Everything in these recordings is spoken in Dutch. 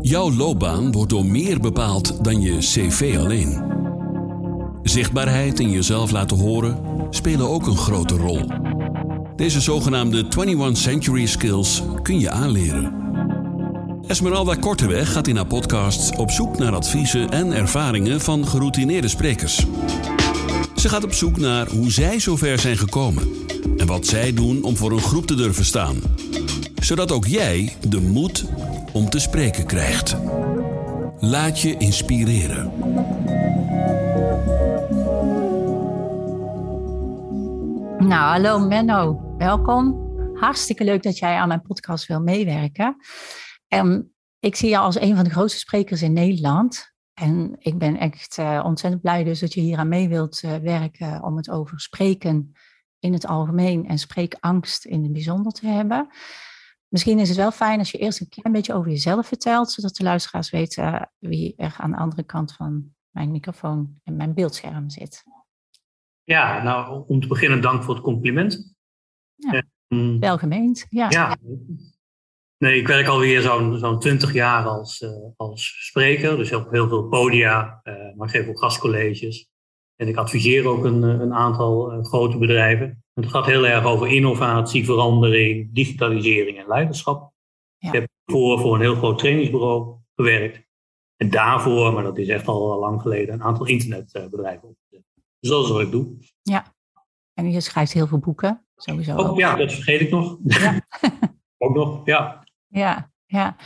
Jouw loopbaan wordt door meer bepaald dan je cv alleen. Zichtbaarheid en jezelf laten horen spelen ook een grote rol. Deze zogenaamde 21 Century Skills kun je aanleren. Esmeralda Korteweg gaat in haar podcast op zoek naar adviezen en ervaringen van geroutineerde sprekers. Ze gaat op zoek naar hoe zij zover zijn gekomen en wat zij doen om voor een groep te durven staan, zodat ook jij de moed om te spreken krijgt. Laat je inspireren. Nou, hallo Menno, welkom. Hartstikke leuk dat jij aan mijn podcast wil meewerken. En ik zie jou als een van de grootste sprekers in Nederland. En ik ben echt uh, ontzettend blij dus dat je hier aan mee wilt uh, werken om het over spreken in het algemeen en spreekangst in het bijzonder te hebben. Misschien is het wel fijn als je eerst een klein beetje over jezelf vertelt, zodat de luisteraars weten wie er aan de andere kant van mijn microfoon en mijn beeldscherm zit. Ja, nou, om te beginnen dank voor het compliment. Ja, um, welgemeend, ja. ja. Nee, ik werk alweer zo'n zo'n 20 jaar als, uh, als spreker, dus op heel veel podia, uh, maar ik geef ook gastcolleges. En ik adviseer ook een, een aantal uh, grote bedrijven. Het gaat heel erg over innovatie, verandering, digitalisering en leiderschap. Ja. Ik heb voor, voor een heel groot trainingsbureau gewerkt. En daarvoor, maar dat is echt al lang geleden, een aantal internetbedrijven opgezet. Dus dat is wat ik doe. Ja, en je schrijft heel veel boeken, sowieso. Oh, ja, dat vergeet ik nog. Ja. ook nog, ja. Ja, ja.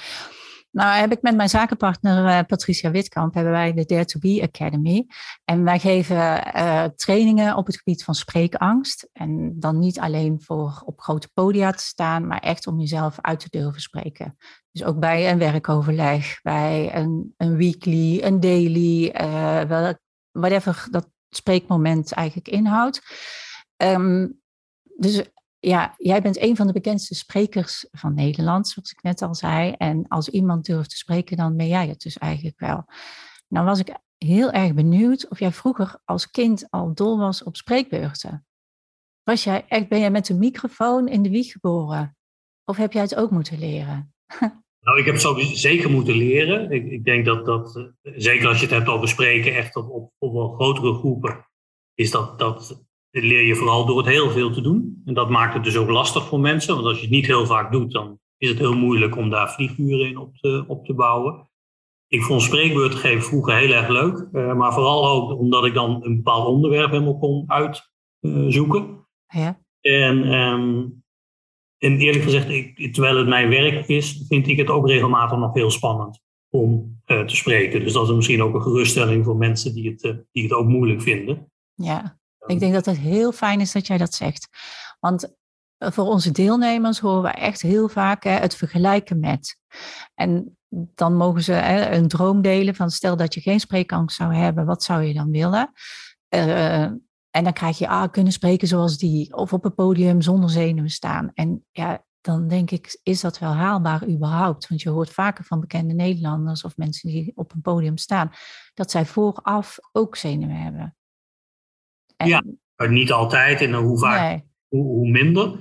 Nou heb ik met mijn zakenpartner uh, Patricia Witkamp, hebben wij de Dare to Be Academy. En wij geven uh, trainingen op het gebied van spreekangst. En dan niet alleen voor op grote podia te staan, maar echt om jezelf uit te durven spreken. Dus ook bij een werkoverleg, bij een, een weekly, een daily, uh, whatever dat spreekmoment eigenlijk inhoudt. Um, dus ja, jij bent een van de bekendste sprekers van Nederland, zoals ik net al zei. En als iemand durft te spreken, dan ben jij het dus eigenlijk wel. Nou was ik heel erg benieuwd of jij vroeger als kind al dol was op spreekbeurten. Was jij echt, ben jij met een microfoon in de wieg geboren? Of heb jij het ook moeten leren? Nou, ik heb het zeker moeten leren. Ik, ik denk dat dat, zeker als je het hebt over spreken, echt op, op, op wel grotere groepen, is dat, dat leer je vooral door het heel veel te doen. En dat maakt het dus ook lastig voor mensen, want als je het niet heel vaak doet, dan is het heel moeilijk om daar vlieguren in op te, op te bouwen. Ik vond spreekbeurten geven vroeger heel erg leuk, uh, maar vooral ook omdat ik dan een bepaald onderwerp helemaal kon uitzoeken. Ja. En, um, en eerlijk gezegd, ik, terwijl het mijn werk is, vind ik het ook regelmatig nog heel spannend om uh, te spreken. Dus dat is misschien ook een geruststelling voor mensen die het, die het ook moeilijk vinden. Ja. Ik denk dat het heel fijn is dat jij dat zegt. Want eh, voor onze deelnemers horen we echt heel vaak hè, het vergelijken met. En dan mogen ze hè, een droom delen van stel dat je geen spreekangst zou hebben, wat zou je dan willen? Uh, en dan krijg je, ah, kunnen spreken zoals die, of op een podium zonder zenuwen staan. En ja, dan denk ik, is dat wel haalbaar überhaupt? Want je hoort vaker van bekende Nederlanders of mensen die op een podium staan, dat zij vooraf ook zenuwen hebben. En... Ja, niet altijd en hoe vaak, nee. hoe, hoe, minder.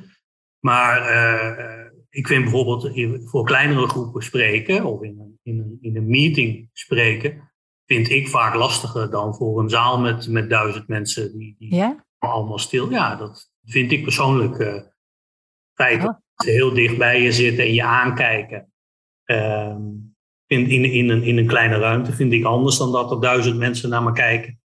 Maar uh, ik vind bijvoorbeeld voor kleinere groepen spreken of in een, in, een, in een meeting spreken, vind ik vaak lastiger dan voor een zaal met, met duizend mensen die, die ja? allemaal stil. Ja, dat vind ik persoonlijk uh, feit oh. dat ze heel dicht bij je zitten en je aankijken. Uh, in, in, in, een, in een kleine ruimte vind ik anders dan dat er duizend mensen naar me kijken.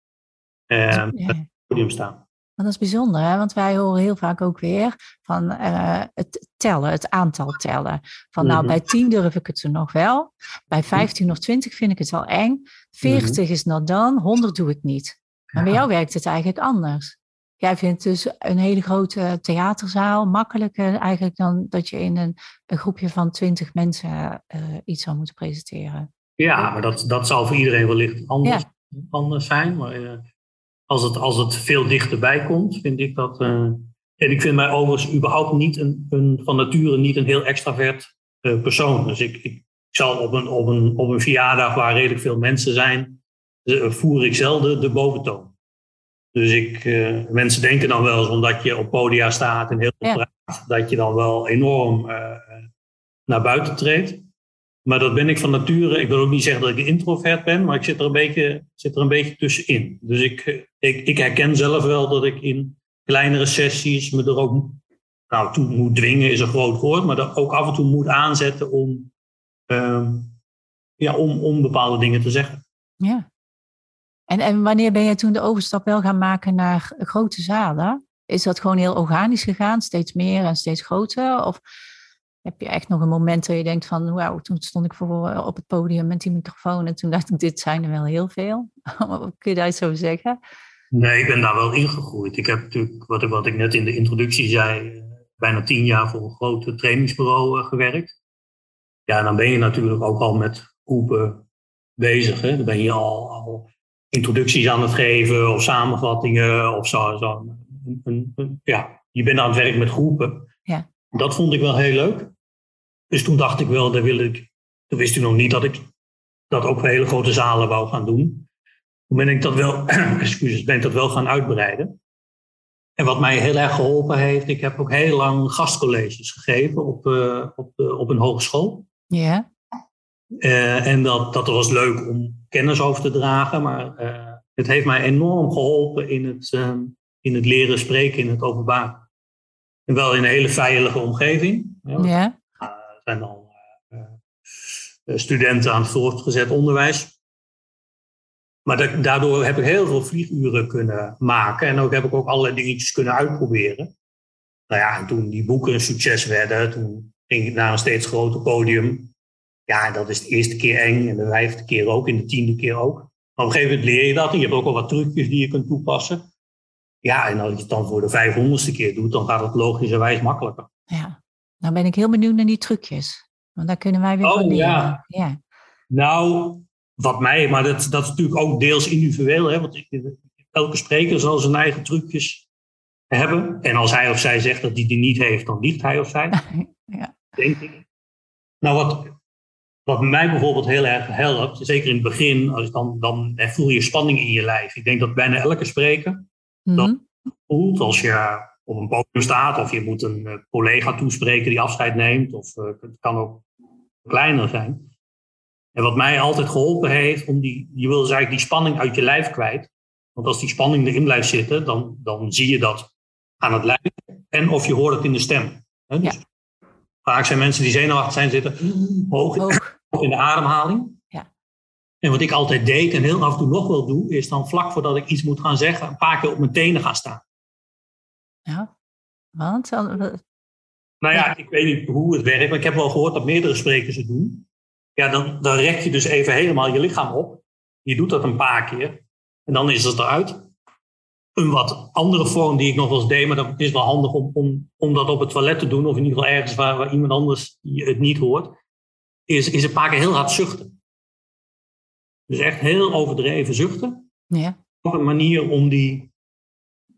Uh, ja podium staan. Dat is bijzonder, hè? want wij horen heel vaak ook weer van uh, het tellen, het aantal tellen. Van nou, -hmm. bij 10 durf ik het er nog wel. Bij 15 of 20 vind ik het wel eng. 40 mm -hmm. is not dan, 100 doe ik niet. Maar bij jou werkt het eigenlijk anders. Jij vindt dus een hele grote theaterzaal makkelijker eigenlijk dan dat je in een, een groepje van 20 mensen uh, iets zou moeten presenteren. Ja, maar dat, dat zal voor iedereen wellicht anders, ja. anders zijn. Maar uh, als het, als het veel dichterbij komt, vind ik dat. Uh, en ik vind mij overigens überhaupt niet een, een, van nature niet een heel extravert uh, persoon. Dus ik, ik zal op een, op, een, op een verjaardag waar redelijk veel mensen zijn, uh, voer ik zelden de boventoon. Dus ik, mensen denken dan wel eens, omdat je op podia staat en heel veel ja. praat, dat je dan wel enorm naar buiten treed. Maar dat ben ik van nature. Ik wil ook niet zeggen dat ik introvert ben, maar ik zit er een beetje, zit er een beetje tussenin. Dus ik, ik, ik herken zelf wel dat ik in kleinere sessies me er ook nou, toe moet dwingen, is een groot woord, maar dat ook af en toe moet aanzetten om, ehm, ja, om, om bepaalde dingen te zeggen. Ja. En, en wanneer ben je toen de overstap wel gaan maken naar grote zalen? Is dat gewoon heel organisch gegaan, steeds meer en steeds groter? Of heb je echt nog een moment dat je denkt van, wauw, toen stond ik voor op het podium met die microfoon en toen dacht ik, dit zijn er wel heel veel. Kun je dat zo zeggen? Nee, ik ben daar wel ingegroeid. Ik heb natuurlijk, wat ik, wat ik net in de introductie zei, bijna tien jaar voor een groot trainingsbureau eh, gewerkt. Ja, dan ben je natuurlijk ook al met groepen bezig. Hè? Dan ben je al, al introducties aan het geven of samenvattingen of zo. zo. Ja, je bent aan het werk met groepen. Dat vond ik wel heel leuk. Dus toen dacht ik wel, daar wil ik. Toen wist u nog niet dat ik dat ook hele grote zalen wou gaan doen. Toen ben ik dat wel, excuses, ben ik dat wel gaan uitbreiden. En wat mij heel erg geholpen heeft, ik heb ook heel lang gastcolleges gegeven op, uh, op, uh, op een hogeschool. Ja. Uh, en dat, dat was leuk om kennis over te dragen, maar het heeft mij enorm geholpen in het, in het leren spreken in het openbaar. En wel in een hele veilige omgeving. Ja. Er zijn dan studenten aan het voortgezet onderwijs. Maar daardoor heb ik heel veel vlieguren kunnen maken. En ook heb ik ook allerlei dingetjes kunnen uitproberen. Nou ja, en toen die boeken een succes werden, toen ging ik naar een steeds groter podium. Ja, dat is de eerste keer eng en de vijfde keer ook en de tiende keer ook. Maar op een gegeven moment leer je dat en je hebt ook al wat trucjes die je kunt toepassen. Ja, en als je het dan voor de vijfhonderdste keer doet, dan gaat het logischerwijs makkelijker. Ja, nou ben ik heel benieuwd naar die trucjes. Want daar kunnen wij weer oh, van leren. Ja. ja. Nou, wat mij, maar dat, dat is natuurlijk ook deels individueel. Hè, want elke spreker zal zijn eigen trucjes hebben. En als hij of zij zegt dat hij die niet heeft, dan liegt hij of zij. ja. Denk ik. Nou, wat, wat mij bijvoorbeeld heel erg helpt, zeker in het begin, als dan, dan voel je spanning in je lijf. Ik denk dat bijna elke spreker mm dat voelt als je op een podium staat of je moet een eh, collega toespreken die afscheid neemt. Of uh, het kan ook kleiner zijn. En wat mij altijd geholpen heeft, om die, je wil dus eigenlijk die spanning uit je lijf kwijt. Want als die spanning erin blijft zitten, dan, dan zie je dat aan het lijf. En of je hoort het in de stem. Dus ja. Vaak zijn mensen die zenuwachtig zijn, zitten hoog, hoog. in de ademhaling. En wat ik altijd deed en heel af en toe nog wel doe, is dan vlak voordat ik iets moet gaan zeggen, een paar keer op mijn tenen gaan staan. Ja, want? Nou ja, ik weet niet hoe het werkt, maar ik heb wel gehoord dat meerdere sprekers het doen ja, dan, dan rek je dus even helemaal je lichaam op. Je doet dat een paar keer en dan is het eruit. Een wat andere vorm die ik nog wel eens deed, maar dat is wel handig om, om, om dat op het toilet te doen, of in ieder geval ergens waar, waar iemand anders het niet hoort, is, is een paar keer heel hard zuchten. Dus echt heel overdreven zuchten. Ja. Op een manier om die,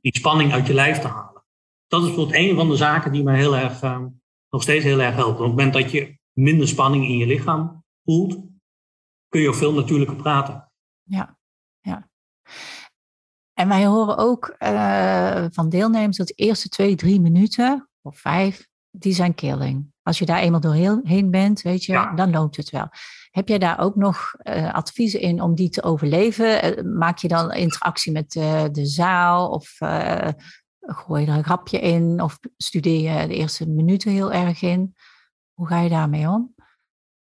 die spanning uit je lijf te halen. Dat is bijvoorbeeld een van de zaken die mij heel erg, uh, nog steeds heel erg helpen. Op het moment dat je minder spanning in je lichaam voelt, kun je ook veel natuurlijker praten. Ja, ja. En wij horen ook uh, van deelnemers dat de eerste twee, drie minuten of vijf, die zijn killing. Als je daar eenmaal doorheen bent, weet je, ja. dan loopt het wel. Heb jij daar ook nog uh, adviezen in om die te overleven? Uh, maak je dan interactie met de zaal of gooi je er een grapje in of studeer je de eerste minuten heel erg in? Hoe ga je daarmee om?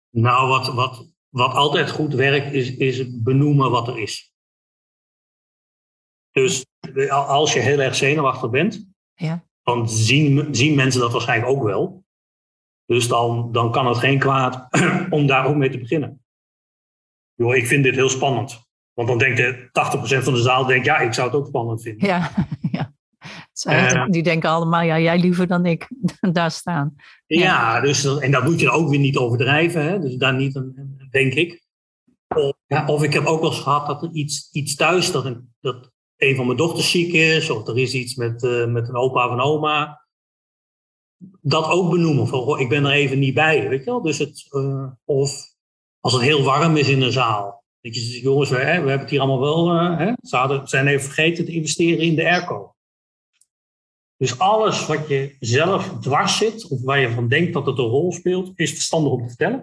Nou, wat, wat, wat altijd goed werkt, is, is benoemen wat er is. Dus als je heel erg zenuwachtig bent, ja. dan zien, zien mensen dat waarschijnlijk ook wel. Dus dan, dan kan het geen kwaad om daar ook mee te beginnen. Yo, ik vind dit heel spannend. Want dan denkt de 80% van de zaal, denkt, ja, ik zou het ook spannend vinden. Ja, ja. Uh, die denken allemaal, ja, jij liever dan ik daar staan. Ja, Dus, en dat moet je ook weer niet overdrijven. Hè? Dus daar niet, denk ik. Of, ja, of ik heb ook wel eens gehad dat er iets, iets thuis, dat een, dat een van mijn dochters ziek is, of er is iets met, uh, met een opa of een oma. Dat ook benoemen. Van, oh, ik ben er even niet bij, weet je wel. Dus het, uh, of als het heel warm is in een zaal. Dat je zegt, jongens, we, we hebben het hier allemaal wel. Uh, hè, zijn even vergeten te investeren in de airco. Dus alles wat je zelf dwars zit, of waar je van denkt dat het een rol speelt, is verstandig om te vertellen.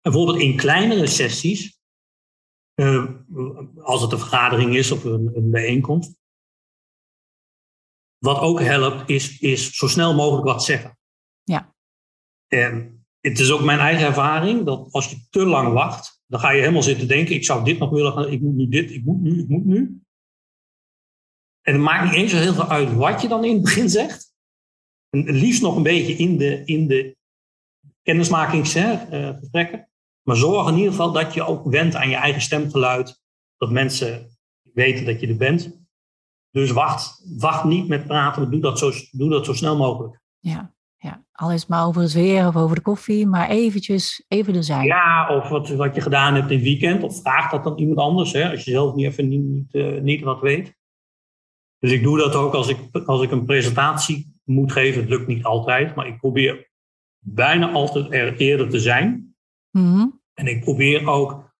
En bijvoorbeeld in kleinere sessies, uh, als het een vergadering is of een, een bijeenkomst. Wat ook helpt, is, is zo snel mogelijk wat zeggen. Ja. En het is ook mijn eigen ervaring dat als je te lang wacht, dan ga je helemaal zitten denken: ik zou dit nog willen gaan, ik moet nu dit, ik moet nu, ik moet nu. En het maakt niet eens zo heel veel uit wat je dan in het begin zegt. En liefst nog een beetje in de, in de kennismakingsgesprekken. Maar zorg in ieder geval dat je ook wendt aan je eigen stemgeluid. Dat mensen weten dat je er bent. Dus wacht, wacht niet met praten, doe dat zo, doe dat zo snel mogelijk. Ja, ja. al is het maar over het weer of over de koffie, maar eventjes even er zijn. Ja, of wat, wat je gedaan hebt in het weekend. Of vraag dat dan iemand anders, hè, als je zelf niet even niet, niet, uh, niet wat weet. Dus ik doe dat ook als ik, als ik een presentatie moet geven. Het lukt niet altijd, maar ik probeer bijna altijd er eerder te zijn. Mm En ik probeer ook,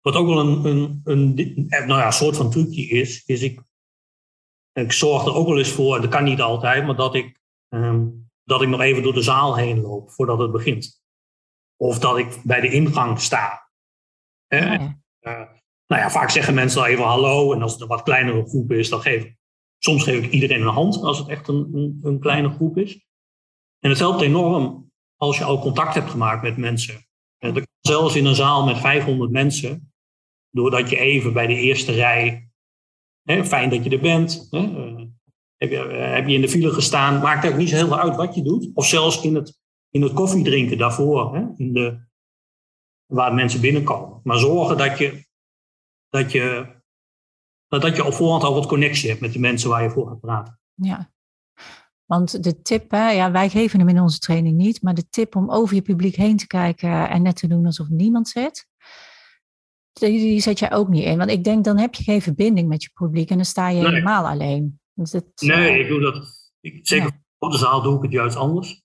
wat ook wel een, een, een, nou ja, soort van trucje is, is ik, ik zorg er ook wel eens voor, dat kan niet altijd, maar dat ik, um, dat ik nog even door de zaal heen loop voordat het begint. Of dat ik bij de ingang sta. Oh ja. Uh, nou ja, vaak zeggen mensen al even hallo. En als het een wat kleinere groep is, dan geef ik Soms geef ik iedereen een hand als het echt een, een, een, kleine groep is. En het helpt enorm als je al contact hebt gemaakt met mensen. En zelfs in een zaal met 500 mensen, doordat je even bij de eerste rij, fijn dat je er bent, hè, uh, heb, je, uh, heb je in de file gestaan, maakt ook niet zo heel veel uit wat je doet. Of zelfs in het, in het koffiedrinken daarvoor, hè, in de, waar mensen binnenkomen. Maar zorgen dat je, dat je dat je op voorhand al wat connectie hebt met de mensen waar je voor gaat praten. Ja, want de tip, hè, ja, wij geven hem in onze training niet, maar de tip om over je publiek heen te kijken en net te doen alsof niemand zit, die zet jij ook niet in. Want ik denk, dan heb je geen verbinding met je publiek en dan sta je Nee. helemaal alleen. Dus het, Nee, eh, ik doe dat. Ik, zeker Ja. voor de grote zaal doe ik het juist anders.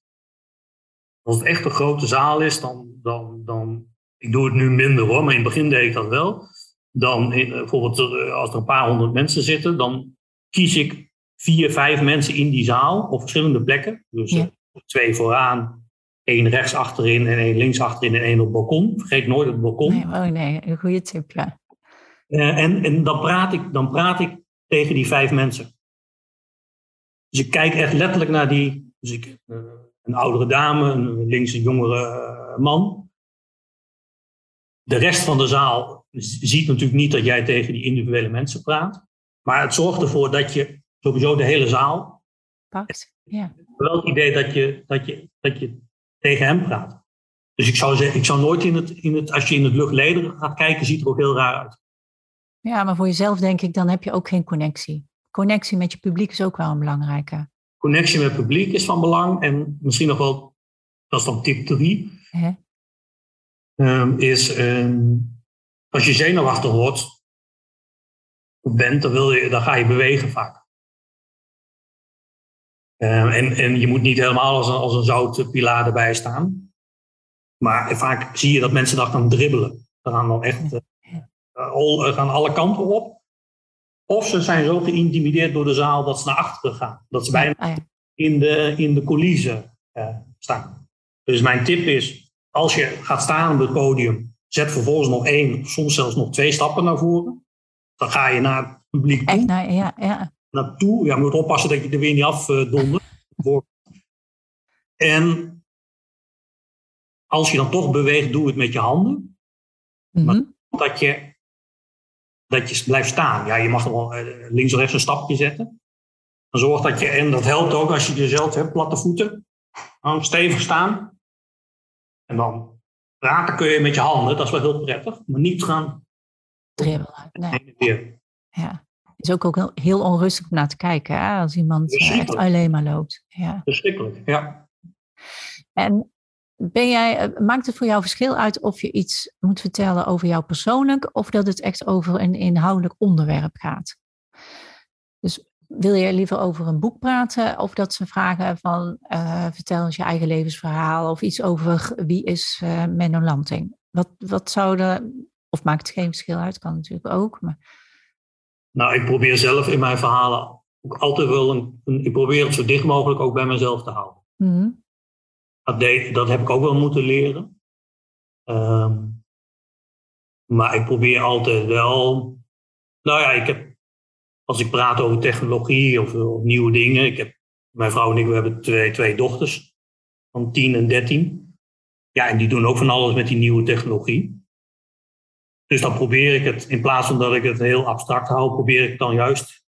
Als het echt een grote zaal is, dan, dan, dan. Ik doe het nu minder hoor, maar in het begin deed ik dat wel. Dan in, eh, bijvoorbeeld eh, als er een paar honderd mensen zitten, dan kies ik vier, vijf mensen in die zaal op verschillende plekken. Dus Ja. eh, twee vooraan, één rechts achterin en één links achterin en één op het balkon. Vergeet nooit het balkon. nee, oh nee, een goede tip, ja. Eh, en en dan, praat ik, dan praat ik tegen die vijf mensen. Dus ik kijk echt letterlijk naar die. Dus ik, eh, een oudere dame, een links een jongere eh, man. De rest van de zaal ziet natuurlijk niet dat jij tegen die individuele mensen praat. Maar het zorgt ervoor dat je sowieso de hele zaal. Pakt. Ja. wel het idee dat je, dat je, dat je tegen hem praat. Dus ik zou, zeggen, ik zou nooit in het, in het. Als je in het luchtlederen gaat kijken, ziet er ook heel raar uit. ja, maar voor jezelf denk ik, dan heb je ook geen connectie. Connectie met je publiek is ook wel een belangrijke. connectie met het publiek is van belang. En misschien nog wel, dat is dan tip 3, Hè? is ehm, als je zenuwachtig wordt bent, dan, wil je, dan ga je bewegen vaak. Ehm, en, en je moet niet helemaal als een, als een zoute pilaar erbij staan. Maar vaak zie je dat mensen dat gaan dribbelen. Ze gaan dan echt eh, al- eh, gaan alle kanten op. Of ze zijn zo geïntimideerd door de zaal dat ze naar achteren gaan. Dat ze bijna Ah, ja. in de, in de coulissen eh, staan. Dus mijn tip is, als je gaat staan op het podium, zet vervolgens nog één, soms zelfs nog twee stappen naar voren. Dan ga je naar het publiek toe, Echt, nou, ja, ja. Naartoe. Ja, je moet oppassen dat je er weer niet af eh, en als je dan toch beweegt, doe het met je handen. Mhm. Dat je, dat je blijft staan. Ja, je mag wel eh, links of rechts een stapje zetten. Dan zorg dat je, en dat helpt ook als je jezelf hebt, platte voeten. Dan stevig staan. En dan praten kun je met je handen, dat is wel heel prettig. Maar niet gaan Dribbelen. Nee. Ja. Is ook, ook heel, heel onrustig om naar te kijken, hè? als iemand eh, echt alleen maar loopt. Ja. Verschrikkelijk, ja. En ben jij, eh, maakt het voor jou verschil uit of je iets moet vertellen over jou persoonlijk of dat het echt over een inhoudelijk onderwerp gaat? Dus wil je liever over een boek praten of dat ze vragen van eh, vertel eens je eigen levensverhaal of iets over wie is eh Menno Lanting? Wat, wat zou of maakt het geen verschil uit, kan natuurlijk ook. Maar, Nou, ik probeer zelf in mijn verhalen ook altijd wel een, een, ik probeer het zo dicht mogelijk ook bij mezelf te houden. Mhm. Dat, deed, dat heb ik ook wel moeten leren. Ehm, maar ik probeer altijd wel. Nou ja, ik heb, als ik praat over technologie of, of nieuwe dingen. Ik heb, mijn vrouw en ik we hebben twee, twee dochters van 10 en 13. Ja, en die doen ook van alles met die nieuwe technologie. Dus dan probeer ik het, in plaats van dat ik het heel abstract hou, probeer ik het dan juist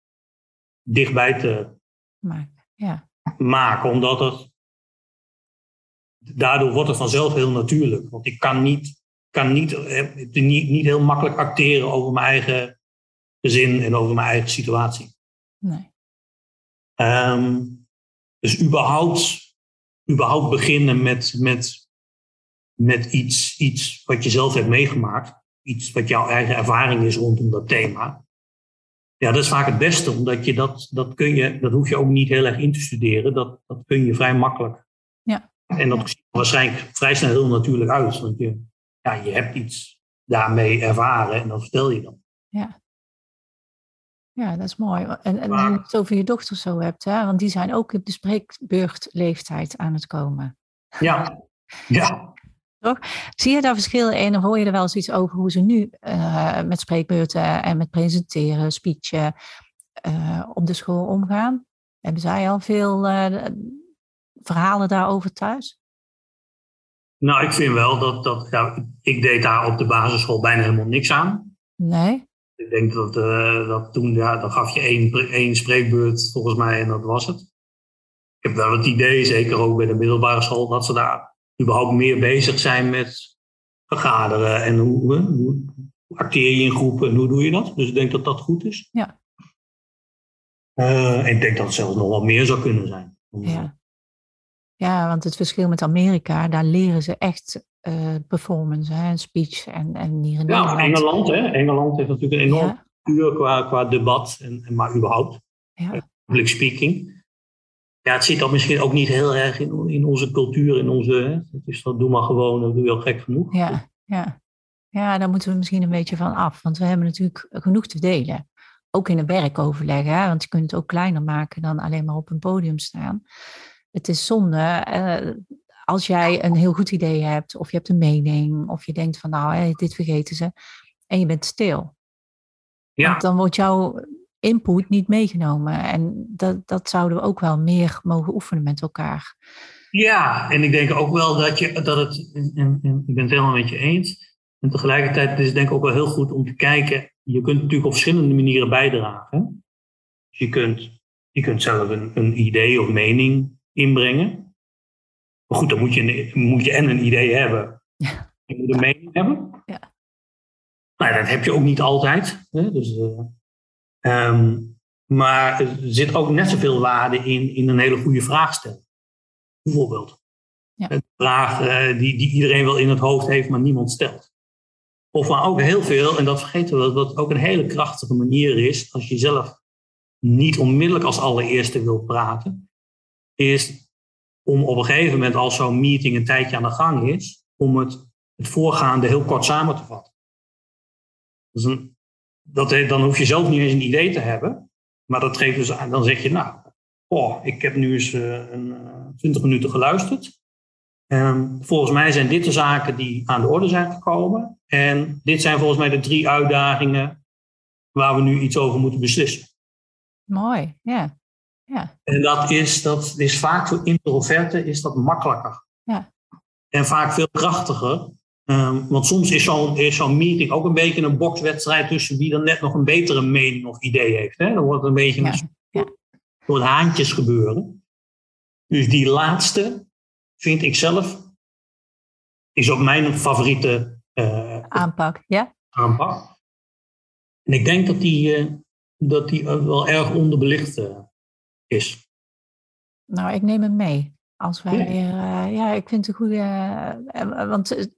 dichtbij te maken. Ja. maken omdat het. Daardoor wordt het vanzelf heel natuurlijk. Want ik kan niet, kan niet, eh, niet, niet heel makkelijk acteren over mijn eigen gezin en over mijn eigen situatie. Nee. Ehm, dus überhaupt, überhaupt beginnen met, met, met iets, iets wat je zelf hebt meegemaakt. Iets wat jouw eigen ervaring is rondom dat thema. Ja, dat is vaak het beste, omdat je dat, dat kun je, dat hoef je ook niet heel erg in te studeren. Dat, dat kun je vrij makkelijk. Ja. En dat ziet er waarschijnlijk vrij snel heel natuurlijk uit. Want je, ja, je hebt iets daarmee ervaren en dat vertel je dan. Ja. Ja, dat is mooi. En, en Maar- je het over je dochters zo hebt, hè? want die zijn ook op de spreekbeurtleeftijd aan het komen. Ja, ja. Zie je daar verschillen in hoor je er wel eens iets over hoe ze nu eh, met spreekbeurten en met presenteren, speechen eh, op de school omgaan? Hebben zij al veel eh, verhalen daarover thuis? Nou, ik vind wel dat, dat ja, ik deed daar op de basisschool bijna helemaal niks aan. Nee? Ik denk dat, dat toen, ja, dan gaf je één, één spreekbeurt volgens mij en dat was het. Ik heb wel het idee, zeker ook bij de middelbare school, dat ze daar überhaupt meer bezig zijn met vergaderen en hoe, hoe, hoe acteer je in groepen en hoe doe je dat. Dus ik denk dat dat goed is. Ja. Eh, en ik denk dat het zelfs nog wel meer zou kunnen zijn. Ja. ja, want het verschil met Amerika, daar leren ze echt eh, performance hè, en speech en, en hier in Ja, Nederland. Engeland, hè? Engeland heeft natuurlijk een enorm Ja, cultuur qua, qua debat, en, en maar überhaupt. ja, public speaking. Ja, het zit dan misschien ook niet heel erg in, in onze cultuur, in onze. Hè? Is dat doe maar gewoon, dat doe je al gek genoeg. ja, ja. Ja, daar moeten we misschien een beetje van af. Want we hebben natuurlijk genoeg te delen. Ook in een werkoverleg, hè? want je kunt het ook kleiner maken dan alleen maar op een podium staan. Het is zonde eh, als jij een heel goed idee hebt, of je hebt een mening, of je denkt van nou, dit vergeten ze, en je bent stil. Ja, Want dan wordt jouw input niet meegenomen. En dat, dat zouden we ook wel meer mogen oefenen met elkaar. ja, en ik denk ook wel dat, je, dat het. En, en- ik ben het helemaal met je eens. En tegelijkertijd is het denk ik ook wel heel goed om te kijken. Je kunt natuurlijk op verschillende manieren bijdragen. Dus je kunt, je kunt zelf een, een idee of mening inbrengen. Maar goed, dan moet je, een- moet je en een idee hebben. Ja. Je moet een mening hebben. Ja. Nou, dat heb je ook niet altijd. Hè? Dus, eh, ehm, maar er zit ook net zoveel waarde in, in een hele goede vraag stellen. Bijvoorbeeld. Ja. Een vraag eh, die, die iedereen wel in het hoofd heeft, maar niemand stelt. Of maar ook heel veel, en dat vergeten we, dat ook een hele krachtige manier is, als je zelf niet onmiddellijk als allereerste wilt praten, is om op een gegeven moment, als zo'n meeting een tijdje aan de gang is, om het, het voorgaande heel kort samen te vatten. Dus een, dat, dan hoef je zelf niet eens een idee te hebben, maar dat geeft dus aan, dan zeg je, nou, oh, ik heb nu eens eh, een, eh, 20 minuten geluisterd. Ehm, volgens mij zijn dit de zaken die aan de orde zijn gekomen. En dit zijn volgens mij de drie uitdagingen waar we nu iets over moeten beslissen. Mooi, ja. Ja, En dat is, dat is vaak voor introverten is dat makkelijker. Ja. En vaak veel krachtiger. Ehm, want soms is zo'n is zo'n meeting ook een beetje een bokswedstrijd tussen wie dan net nog een betere mening of idee heeft. Hè? Dan wordt het een beetje Ja, een soort haantjes gebeuren. Dus die laatste vind ik zelf, is ook mijn favoriete eh, aanpak. Ja, aanpak. En ik denk dat die, eh, dat die wel erg onderbelicht eh, is. nou, ik neem hem mee. Als wij Ja. weer, ja, ik vind het een goede, want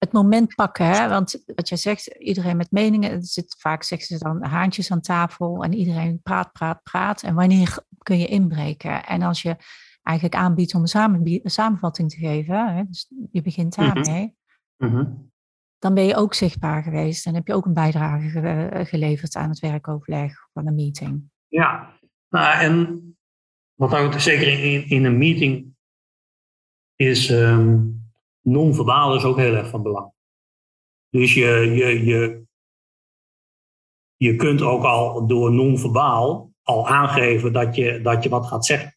het- moment pakken, hè? want wat jij zegt, iedereen met meningen, er zit vaak zeggen ze dan haantjes aan tafel en iedereen praat, praat, praat. En wanneer kun je inbreken? En als je eigenlijk aanbiedt om een, een samenvatting te geven, hè? dus je begint Mhm. daarmee, dan ben je ook zichtbaar geweest en heb je ook een bijdrage ge- geleverd aan het werkoverleg van een meeting. Ja, Nou, en wat ook zeker in, in een meeting is, um, non-verbaal is ook heel erg van belang. Dus je, je, je, je kunt ook al door non-verbaal al aangeven dat je, dat je wat gaat zeggen.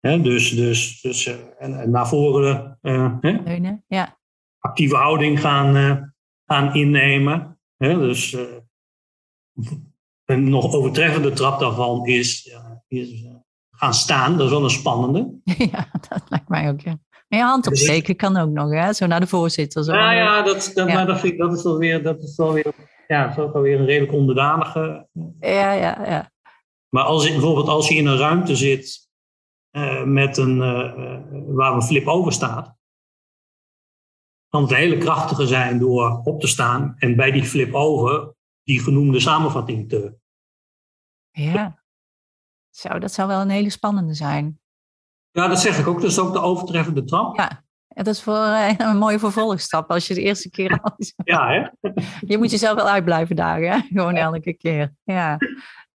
dus dus, dus uh, en, naar voren uh, ja. actieve houding gaan, uh, gaan innemen. dus een nog overtreffende trap daarvan is, is gaan staan. Dat is wel een spannende. Ja, dat lijkt mij ook, ja. En je hand dus opsteken kan ook nog, hè? Zo naar de voorzitter. Zo ja, ja, dat, dat, Maar dat, vind ik, dat is wel weer, dat is wel weer, ja, dat is ook alweer een redelijk onderdanige. Ja, ja, ja. Maar als je, bijvoorbeeld als je in een ruimte zit uh, met een, uh, waar een flip over staat, kan het hele krachtige zijn door op te staan en bij die flip over die genoemde samenvatting te. Ja, zo, dat zou wel een hele spannende zijn. Ja, dat zeg ik ook. Dat is ook de overtreffende trap. Ja, dat is voor, eh, een mooie vervolgstap als je de eerste keer al... ja, hè? Je moet jezelf wel uitblijven dagen, hè? Gewoon elke keer. Ja,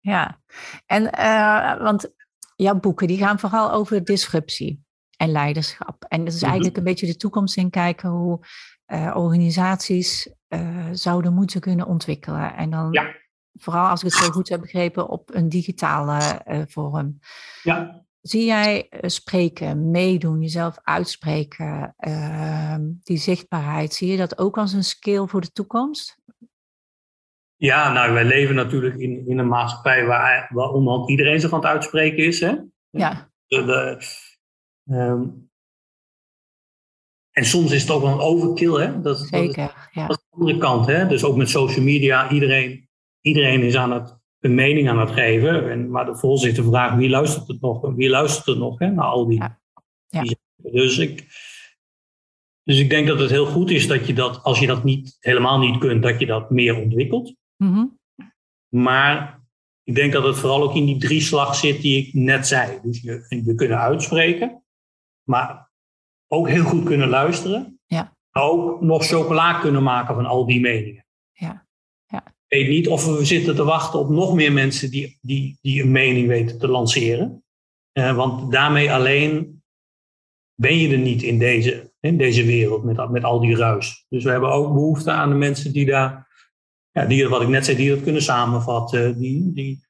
ja. En, uh, want jouw boeken die gaan vooral over disruptie en leiderschap. En dat is mhm. eigenlijk een beetje de toekomst in kijken hoe uh, organisaties uh, zouden moeten kunnen ontwikkelen. En dan ja. vooral als ik het zo goed heb begrepen op een digitale vorm. Ja. Zie jij eh, spreken, meedoen, jezelf uitspreken, uh, die zichtbaarheid, zie je dat ook als een skill voor de toekomst? Ja, nou, wij leven natuurlijk in, in een maatschappij waar, waar iedereen zich aan het uitspreken is. Hè? Ja. De, de, um, en soms is het ook wel een overkill. Hè? Dat, Zeker, dat is, ja. Dat is de andere kant. Hè? Dus ook met social media, iedereen, iedereen is aan het een mening aan het geven. En, maar de voorzitter vraagt wie luistert het nog? Wie luistert het nog hè, naar al die. Ja. dus, ik, dus ik denk dat het heel goed is dat je dat, als je dat niet, helemaal niet kunt, dat je dat meer ontwikkelt. Mm Maar ik denk dat het vooral ook in die drie slag zit die ik net zei. Dus je, je kunnen uitspreken, maar ook heel goed kunnen luisteren. Ja. Ook nog chocola kunnen maken van al die meningen. Ja weet niet of we zitten te wachten op nog meer mensen die, die, die een mening weten te lanceren. Uh, want daarmee alleen ben je er niet in deze, in deze wereld met, met al die ruis. Dus we hebben ook behoefte aan de mensen die daar, ja, die, wat ik net zei, die dat kunnen samenvatten, die, die,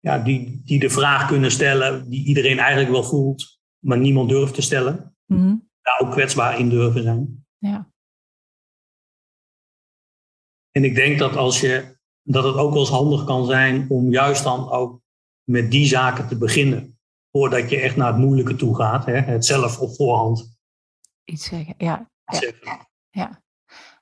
ja, die, die de vraag kunnen stellen die iedereen eigenlijk wel voelt, maar niemand durft te stellen. Mm Daar ook kwetsbaar in durven zijn. Ja. En ik denk dat, als je, dat het ook wel eens handig kan zijn om juist dan ook met die zaken te beginnen. Voordat je echt naar het moeilijke toe gaat. Hè? Het zelf op voorhand. Iets zeggen, ja. Ja. ja.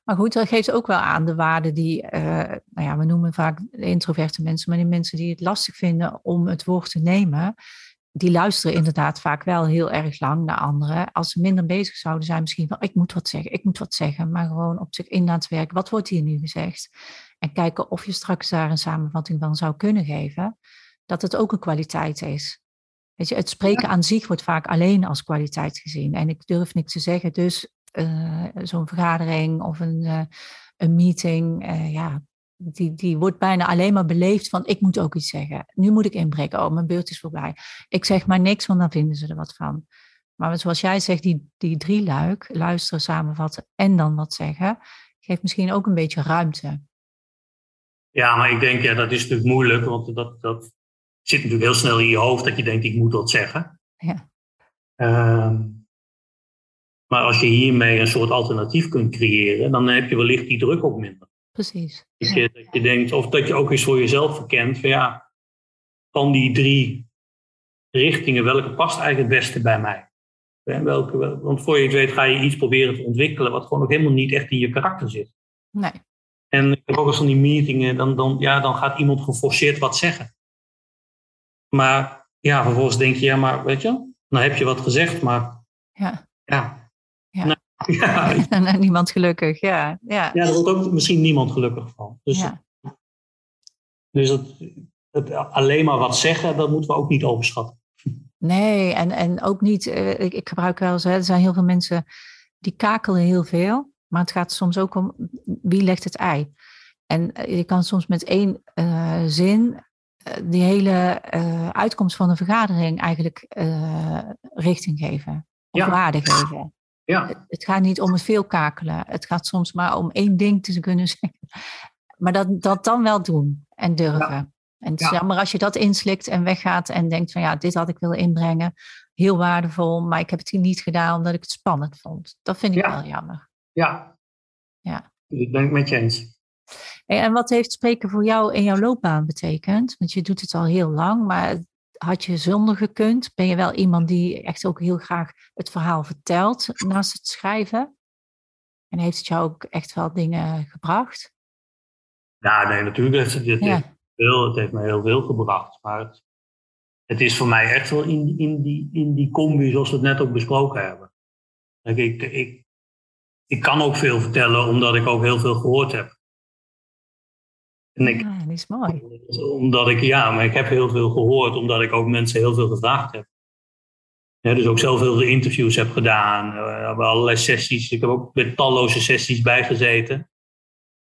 Maar goed, dat geeft ook wel aan de waarde die, uh, nou ja, we noemen vaak introverte mensen, maar die mensen die het lastig vinden om het woord te nemen, die luisteren inderdaad vaak wel heel erg lang naar anderen. Als ze minder bezig zouden zijn, misschien van ik moet wat zeggen, ik moet wat zeggen, maar gewoon op zich in aan het werken. Wat wordt hier nu gezegd? En kijken of je straks daar een samenvatting van zou kunnen geven, dat het ook een kwaliteit is. Weet je, het spreken aan zich wordt vaak alleen als kwaliteit gezien. En ik durf niks te zeggen, dus uh, zo'n vergadering of een, uh, een meeting, uh, ja, die, die wordt bijna alleen maar beleefd van ik moet ook iets zeggen. Nu moet ik inbreken. Oh, mijn beurt is voorbij. Ik zeg maar niks, want dan vinden ze er wat van. Maar zoals jij zegt, die, die drie luik, luisteren, samenvatten en dan wat zeggen, geeft misschien ook een beetje ruimte. Ja, maar ik denk, ja, dat is natuurlijk moeilijk, want dat, dat zit natuurlijk heel snel in je hoofd dat je denkt, ik moet wat zeggen. Ja. Uh, maar als je hiermee een soort alternatief kunt creëren, dan heb je wellicht die druk ook minder. Precies. Dat je, dat je denkt, of dat je ook eens voor jezelf verkent van ja, van die drie richtingen, welke past eigenlijk het beste bij mij? Welke, want voor je het weet ga je iets proberen te ontwikkelen wat gewoon nog helemaal niet echt in je karakter zit. Nee. En ik heb ook eens van die meetingen, dan, dan, ja, dan gaat iemand geforceerd wat zeggen. Maar ja, vervolgens denk je, ja, maar weet je, nou heb je wat gezegd, maar ja. ja. ja. Ja. niemand gelukkig, ja. Ja, ja er wordt ook misschien niemand gelukkig van. Dus, ja. dus het, het, alleen maar wat zeggen, dat moeten we ook niet overschatten. Nee, en, en ook niet, uh, ik, ik, gebruik wel eens, er zijn heel veel mensen die kakelen heel veel, maar het gaat soms ook om wie legt het ei. En je kan soms met één uh, zin die hele uitkomst van de vergadering eigenlijk richting geven. Of waarde geven. Ja. Het, gaat niet om het veel kakelen. Het gaat soms maar om één ding te kunnen zeggen. Maar dat, dat dan wel doen en durven. En het is jammer als je dat inslikt en weggaat en denkt van ja, dit had ik willen inbrengen. Heel waardevol, maar ik heb het hier niet gedaan omdat ik het spannend vond. Dat vind ik wel jammer. Ja. ja. Ik ben het met je eens. En wat heeft spreken voor jou in jouw loopbaan betekend? Want je doet het al heel lang, maar had je zonder gekund? Ben je wel iemand die echt ook heel graag het verhaal vertelt naast het schrijven? En heeft het jou ook echt wel dingen gebracht? Ja, nee, natuurlijk het, het, heeft, veel, het heeft me heel veel gebracht. Maar het, het is voor mij echt wel in, in, die, in die combi zoals we het net ook besproken hebben. Ik, ik, ik kan ook veel vertellen omdat ik ook heel veel gehoord heb. En ik, ja, dat is mooi. Omdat ik, ja, maar ik heb heel veel gehoord omdat ik ook mensen heel veel gevraagd heb. Ja, dus ook zelf heel veel interviews heb gedaan. We hebben allerlei sessies. Ik heb ook met talloze sessies bijgezeten.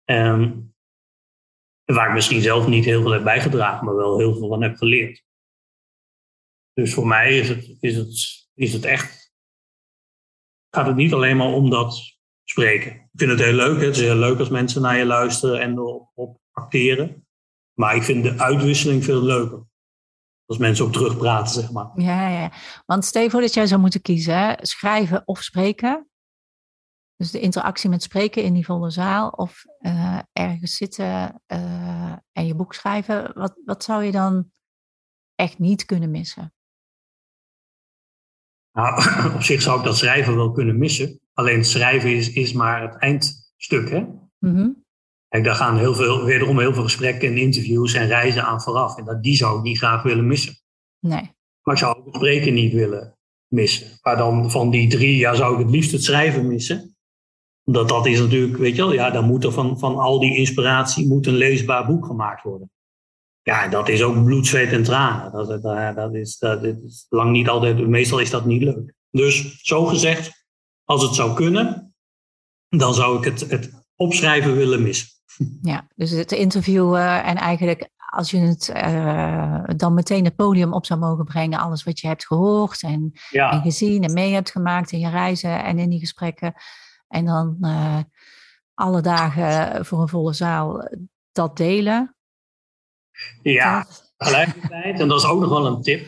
En Waar ik misschien zelf niet heel veel heb bijgedragen, maar wel heel veel van heb geleerd. Dus voor mij is het, is het, is het echt. Gaat het niet alleen maar om dat spreken. Ik vind het heel leuk. Hè? Het is heel leuk als mensen naar je luisteren en op, op acteren. Maar ik vind de uitwisseling veel leuker. Als mensen ook terugpraten, zeg maar. Ja, ja. Want stel je voor dat jij zou moeten kiezen: hè? schrijven of spreken. Dus de interactie met spreken in die volle zaal of uh, ergens zitten uh, en je boek schrijven. Wat, wat zou je dan echt niet kunnen missen? Nou, op zich zou ik dat schrijven wel kunnen missen. Alleen schrijven is, is maar het eindstuk. Hè? Mm Kijk, daar gaan heel veel, wederom heel veel gesprekken en interviews en reizen aan vooraf. En dat, die zou ik niet graag willen missen. Nee. Maar ik zou ook het spreken niet willen missen. Maar dan van die drie jaar zou ik het liefst het schrijven missen omdat dat is natuurlijk, weet je wel, ja, dan moet er van, van al die inspiratie moet een leesbaar boek gemaakt worden. Ja, dat is ook bloed, zweet en tranen. Dat, dat, dat, is, dat is lang niet altijd, meestal is dat niet leuk. Dus zo gezegd, als het zou kunnen, dan zou ik het, het opschrijven willen missen. Ja, dus het interviewen en eigenlijk als je het uh, dan meteen het podium op zou mogen brengen, alles wat je hebt gehoord en, en gezien en mee hebt gemaakt in je reizen en in die gesprekken, en dan uh, alle dagen voor een volle zaal dat delen. Ja, tegelijkertijd, en dat is ook nog wel een tip.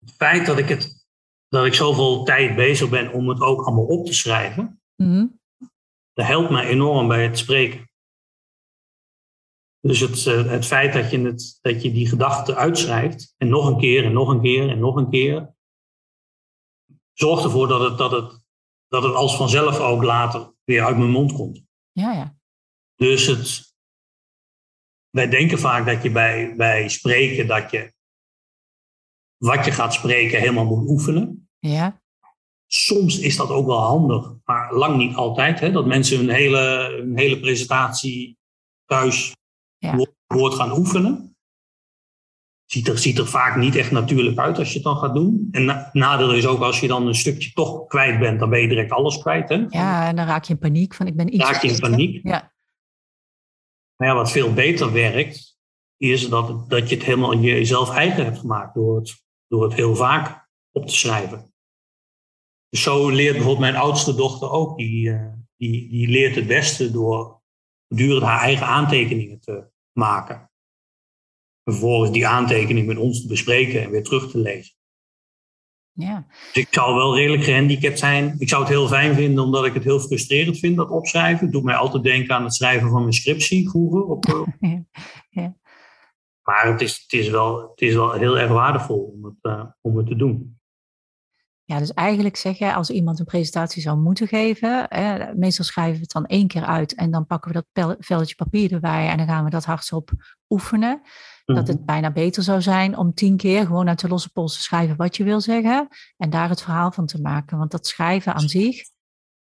Het feit dat ik, het, dat ik zoveel tijd bezig ben om het ook allemaal op te schrijven, mm dat helpt mij enorm bij het spreken. Dus het, uh, het feit dat je, het, dat je die gedachten uitschrijft, en nog een keer, en nog een keer, en nog een keer, zorgt ervoor dat het, dat het dat het als vanzelf ook later weer uit mijn mond komt. Ja, ja. Dus het, wij denken vaak dat je bij, bij spreken, dat je wat je gaat spreken helemaal moet oefenen. Ja. Soms is dat ook wel handig, maar lang niet altijd. Hè, dat mensen hun hele, hun hele presentatie thuis ja. woord gaan oefenen ziet er, ziet er vaak niet echt natuurlijk uit als je het dan gaat doen. En nadeel is ook als je dan een stukje toch kwijt bent, dan ben je direct alles kwijt. Hè? Ja, en dan raak je in paniek van ik ben iets. Raak je in paniek. Ja. Maar ja, wat veel beter werkt, is dat, dat je het helemaal jezelf eigen hebt gemaakt door het, door het heel vaak op te schrijven. Dus zo leert bijvoorbeeld mijn oudste dochter ook. Die, uh, die, die leert het beste door voortdurend haar eigen aantekeningen te maken vervolgens die aantekening met ons te bespreken en weer terug te lezen. Ja. Dus ik zou wel redelijk gehandicapt zijn. Ik zou het heel fijn vinden, omdat ik het heel frustrerend vind, dat opschrijven. Het doet mij altijd denken aan het schrijven van mijn scriptie vroeger. Op, ja. Maar het is, het, is wel, het is wel heel erg waardevol om het, uh, om het te doen. Ja, dus eigenlijk zeg je, als iemand een presentatie zou moeten geven, hè, meestal schrijven we het dan één keer uit en dan pakken we dat velletje papier erbij en dan gaan we dat hardop oefenen. Dat het mhm. bijna beter zou zijn om tien keer gewoon uit de losse pols te schrijven wat je wil zeggen en daar het verhaal van te maken. Want dat schrijven aan zich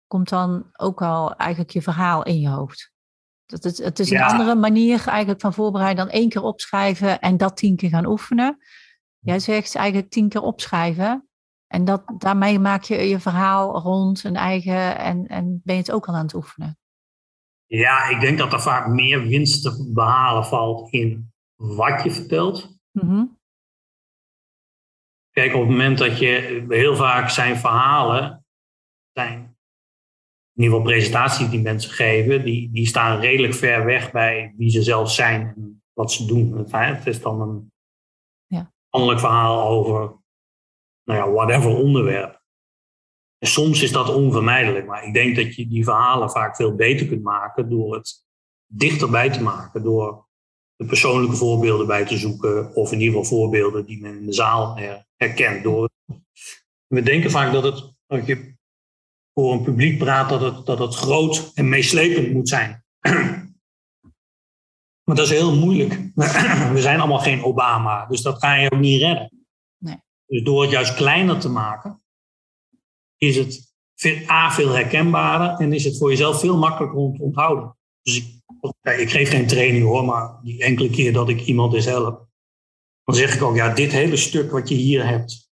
komt dan ook al eigenlijk je verhaal in je hoofd. Dat het, het is een andere manier eigenlijk van voorbereiden dan één keer opschrijven en dat tien keer gaan oefenen. Jij zegt eigenlijk tien keer opschrijven en dat, daarmee maak je je verhaal rond een eigen en, en ben je het ook al aan het oefenen. Ja, ik denk dat er vaak meer winst te behalen valt in wat je vertelt. Mhm. Kijk, op het moment dat je heel vaak zijn verhalen, zijn in ieder geval presentaties die mensen geven, die, die staan redelijk ver weg bij wie ze zelf zijn en wat ze doen. Het, is dan een Ja. verhaal over, nou ja, whatever onderwerp. En soms is dat onvermijdelijk, maar ik denk dat je die verhalen vaak veel beter kunt maken door het dichterbij te maken, door de persoonlijke voorbeelden bij te zoeken, of in ieder geval voorbeelden die men in de zaal her- herkent. Door, we denken vaak dat het, dat je voor een publiek praat, dat het, dat het groot en meeslepend moet zijn. Maar dat is heel moeilijk. We zijn allemaal geen Obama, dus dat ga je ook niet redden. Dus door het juist kleiner te maken, is het veel, A, veel herkenbaarder en is het voor jezelf veel makkelijker om te onthouden. Dus ik, ik geef geen training hoor, maar die enkele keer dat ik iemand eens help, dan zeg ik ook, ja, dit hele stuk wat je hier hebt,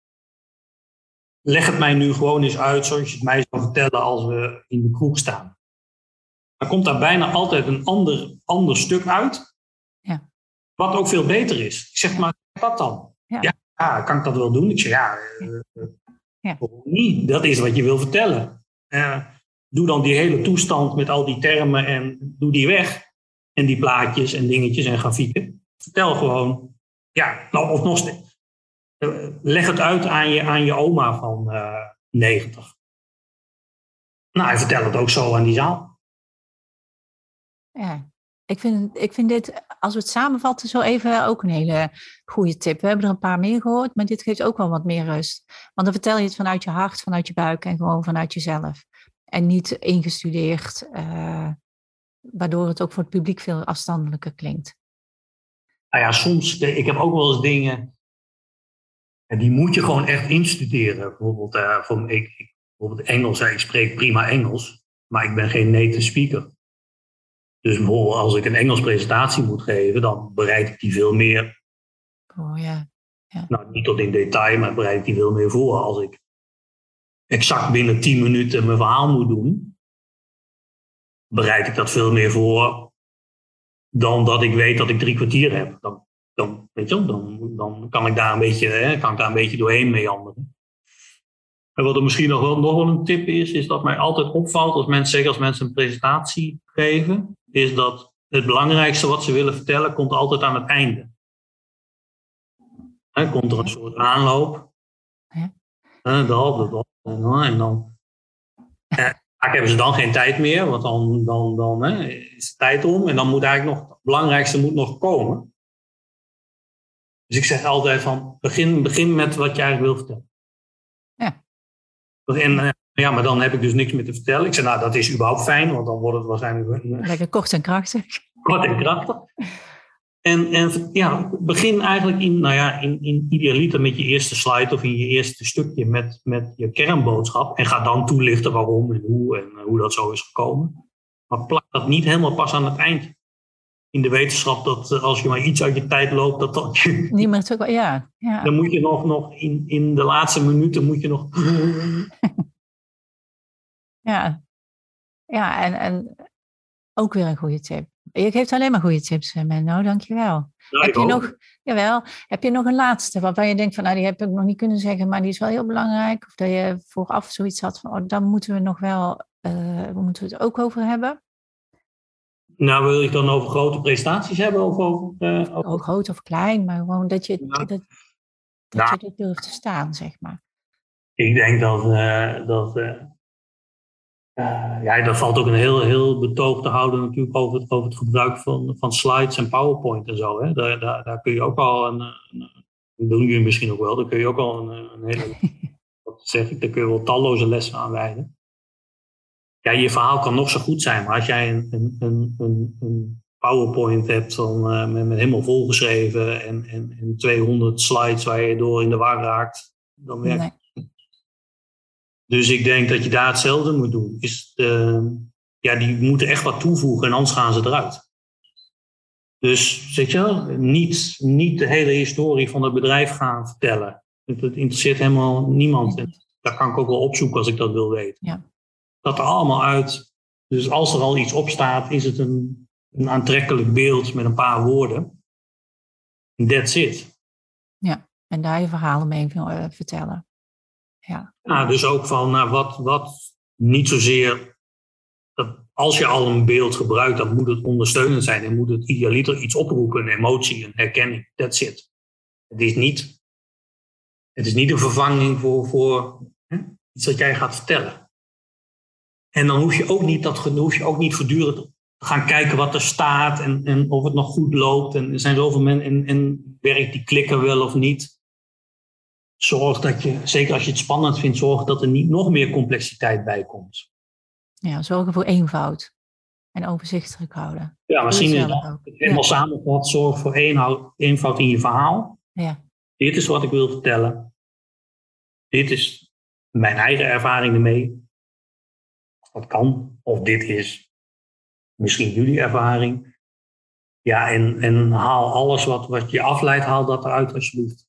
leg het mij nu gewoon eens uit zoals je het mij zou vertellen als we in de kroeg staan. Dan komt daar bijna altijd een ander, ander stuk uit, Ja. wat ook veel beter is. Ik zeg maar, wat dan? Ja. ja, kan ik dat wel doen? Ik zeg, ja, eh, eh, Ja. waarom niet? Dat is wat je wil vertellen. Eh, doe dan die hele toestand met al die termen en doe die weg. En die plaatjes en dingetjes en grafieken. Vertel gewoon, ja, nou, of nog steeds. Eh, leg het uit aan je, aan je oma van eh 90. Nou, hij vertelt het ook zo aan die zaal. Ja, ik vind, ik vind dit, als we het samenvatten, zo even ook een hele goede tip. We hebben er een paar meer gehoord, maar dit geeft ook wel wat meer rust. Want dan vertel je het vanuit je hart, vanuit je buik en gewoon vanuit jezelf. En niet ingestudeerd, eh, waardoor het ook voor het publiek veel afstandelijker klinkt. Nou ja, soms, ik heb ook wel eens dingen, en die moet je gewoon echt instuderen. Bijvoorbeeld, eh, voor, ik, bijvoorbeeld Engels, ik spreek prima Engels, maar ik ben geen native speaker. Dus bijvoorbeeld als ik een Engels presentatie moet geven, dan bereid ik die veel meer, Oh ja, nou niet tot in detail, maar bereid ik die veel meer voor. Als ik exact binnen 10 minuten mijn verhaal moet doen, bereid ik dat veel meer voor dan dat ik weet dat ik drie kwartier heb. Dan, dan, weet je, dan, dan kan ik daar een beetje, hè, kan ik daar een beetje doorheen meanderen. En wat er misschien nog wel, nog wel een tip is, is dat mij altijd opvalt als mensen zeggen, als mensen een presentatie geven, is dat het belangrijkste wat ze willen vertellen, komt altijd aan het einde. Hè, komt er een soort aanloop. Ja. Hè, dat, dat, dat, en dan. En dan eh, vaak hebben ze dan geen tijd meer, want dan, dan, dan is de tijd om. En dan moet eigenlijk nog, het belangrijkste moet nog komen. Dus ik zeg altijd van, begin, begin met wat je eigenlijk wil vertellen. En, eh, ja, maar dan heb ik dus niks meer te vertellen. Ik zeg, nou, dat is überhaupt fijn, want dan wordt het waarschijnlijk lekker kort en krachtig. kort en krachtig. En, en ja, begin eigenlijk in, nou ja, in, in idealiter met je eerste slide of in je eerste stukje met, met je kernboodschap. En ga dan toelichten waarom en hoe en hoe dat zo is gekomen. Maar plak dat niet helemaal pas aan het eind. In de wetenschap dat eh, als je maar iets uit je tijd loopt, dat dat je, Niet meer terug, ja, ja. dan moet je nog, nog in, in de laatste minuten moet je nog. Ja, ja en, en ook weer een goede tip. Je geeft alleen maar goede tips, eh, Menno, dankjewel. Heb je nog, jawel, heb je nog een laatste waarvan je denkt van, nou die heb ik nog niet kunnen zeggen, maar die is wel heel belangrijk. Of dat je vooraf zoiets had van, oh, daar moeten we nog wel, eh moeten we het ook over hebben. Nou, wil ik dan over grote prestaties hebben of over. eh, over- Ook groot of klein, maar gewoon dat je, dat, dat je er durft te staan, zeg maar. Ik denk dat, eh, dat eh, ja, daar valt ook een heel, heel betoog te houden natuurlijk over het, over het gebruik van, van slides en PowerPoint en zo. Hè. Daar, daar, daar kun je ook al een, een, dat doen jullie misschien ook wel, daar kun je ook al een, een hele, wat zeg ik, daar kun je wel talloze lessen aan wijden. Ja, je verhaal kan nog zo goed zijn, maar als jij een, een, een, een, PowerPoint hebt van, eh, met, met helemaal volgeschreven en, en, en 200 slides waar je door in de war raakt, dan werkt Nee. dus ik denk dat je daar hetzelfde moet doen. Is de, ja, die moeten echt wat toevoegen en anders gaan ze eruit. Dus zeg je wel, niet, niet de hele historie van het bedrijf gaan vertellen. Het, het interesseert helemaal niemand. En dat kan ik ook wel opzoeken als ik dat wil weten. Ja. Dat er allemaal uit. Dus als er al iets op staat, is het een, een aantrekkelijk beeld met een paar woorden. That's it. Ja, en daar je verhalen mee uh, vertellen. Ja. Nou, dus ook van nou, wat, wat niet zozeer. Dat als je al een beeld gebruikt, dan moet het ondersteunend zijn en moet het idealiter iets oproepen, een emotie, een herkenning. That's it. Het is niet, het is niet een vervanging voor, voor hè, iets dat jij gaat vertellen. En dan hoef je ook niet, dat, hoef je ook niet voortdurend te gaan kijken wat er staat en, en of het nog goed loopt. En er zijn zoveel mensen en, en werkt die klikken wel of niet. Zorg dat je, zeker als je het spannend vindt, zorg dat er niet nog meer complexiteit bij komt. Ja, zorgen voor eenvoud en overzichtelijk houden. Ja, misschien is dat helemaal ja. samenvat. Zorg voor eenvoud in je verhaal. Ja. Dit is wat ik wil vertellen. Dit is mijn eigen ervaring ermee. Dat kan. Of dit is misschien jullie ervaring. Ja, en, en haal alles wat, wat je afleidt, haal dat eruit alsjeblieft.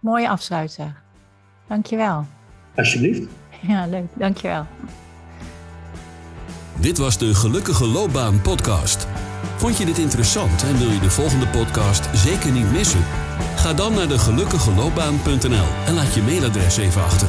Mooie afsluiter. Dankjewel. Alsjeblieft. Ja, leuk. Dankjewel. Dit was de Gelukkige Loopbaan podcast. Vond je dit interessant en wil je de volgende podcast zeker niet missen? Ga dan naar de gelukkigeloopbaan.nl en laat je mailadres even achter.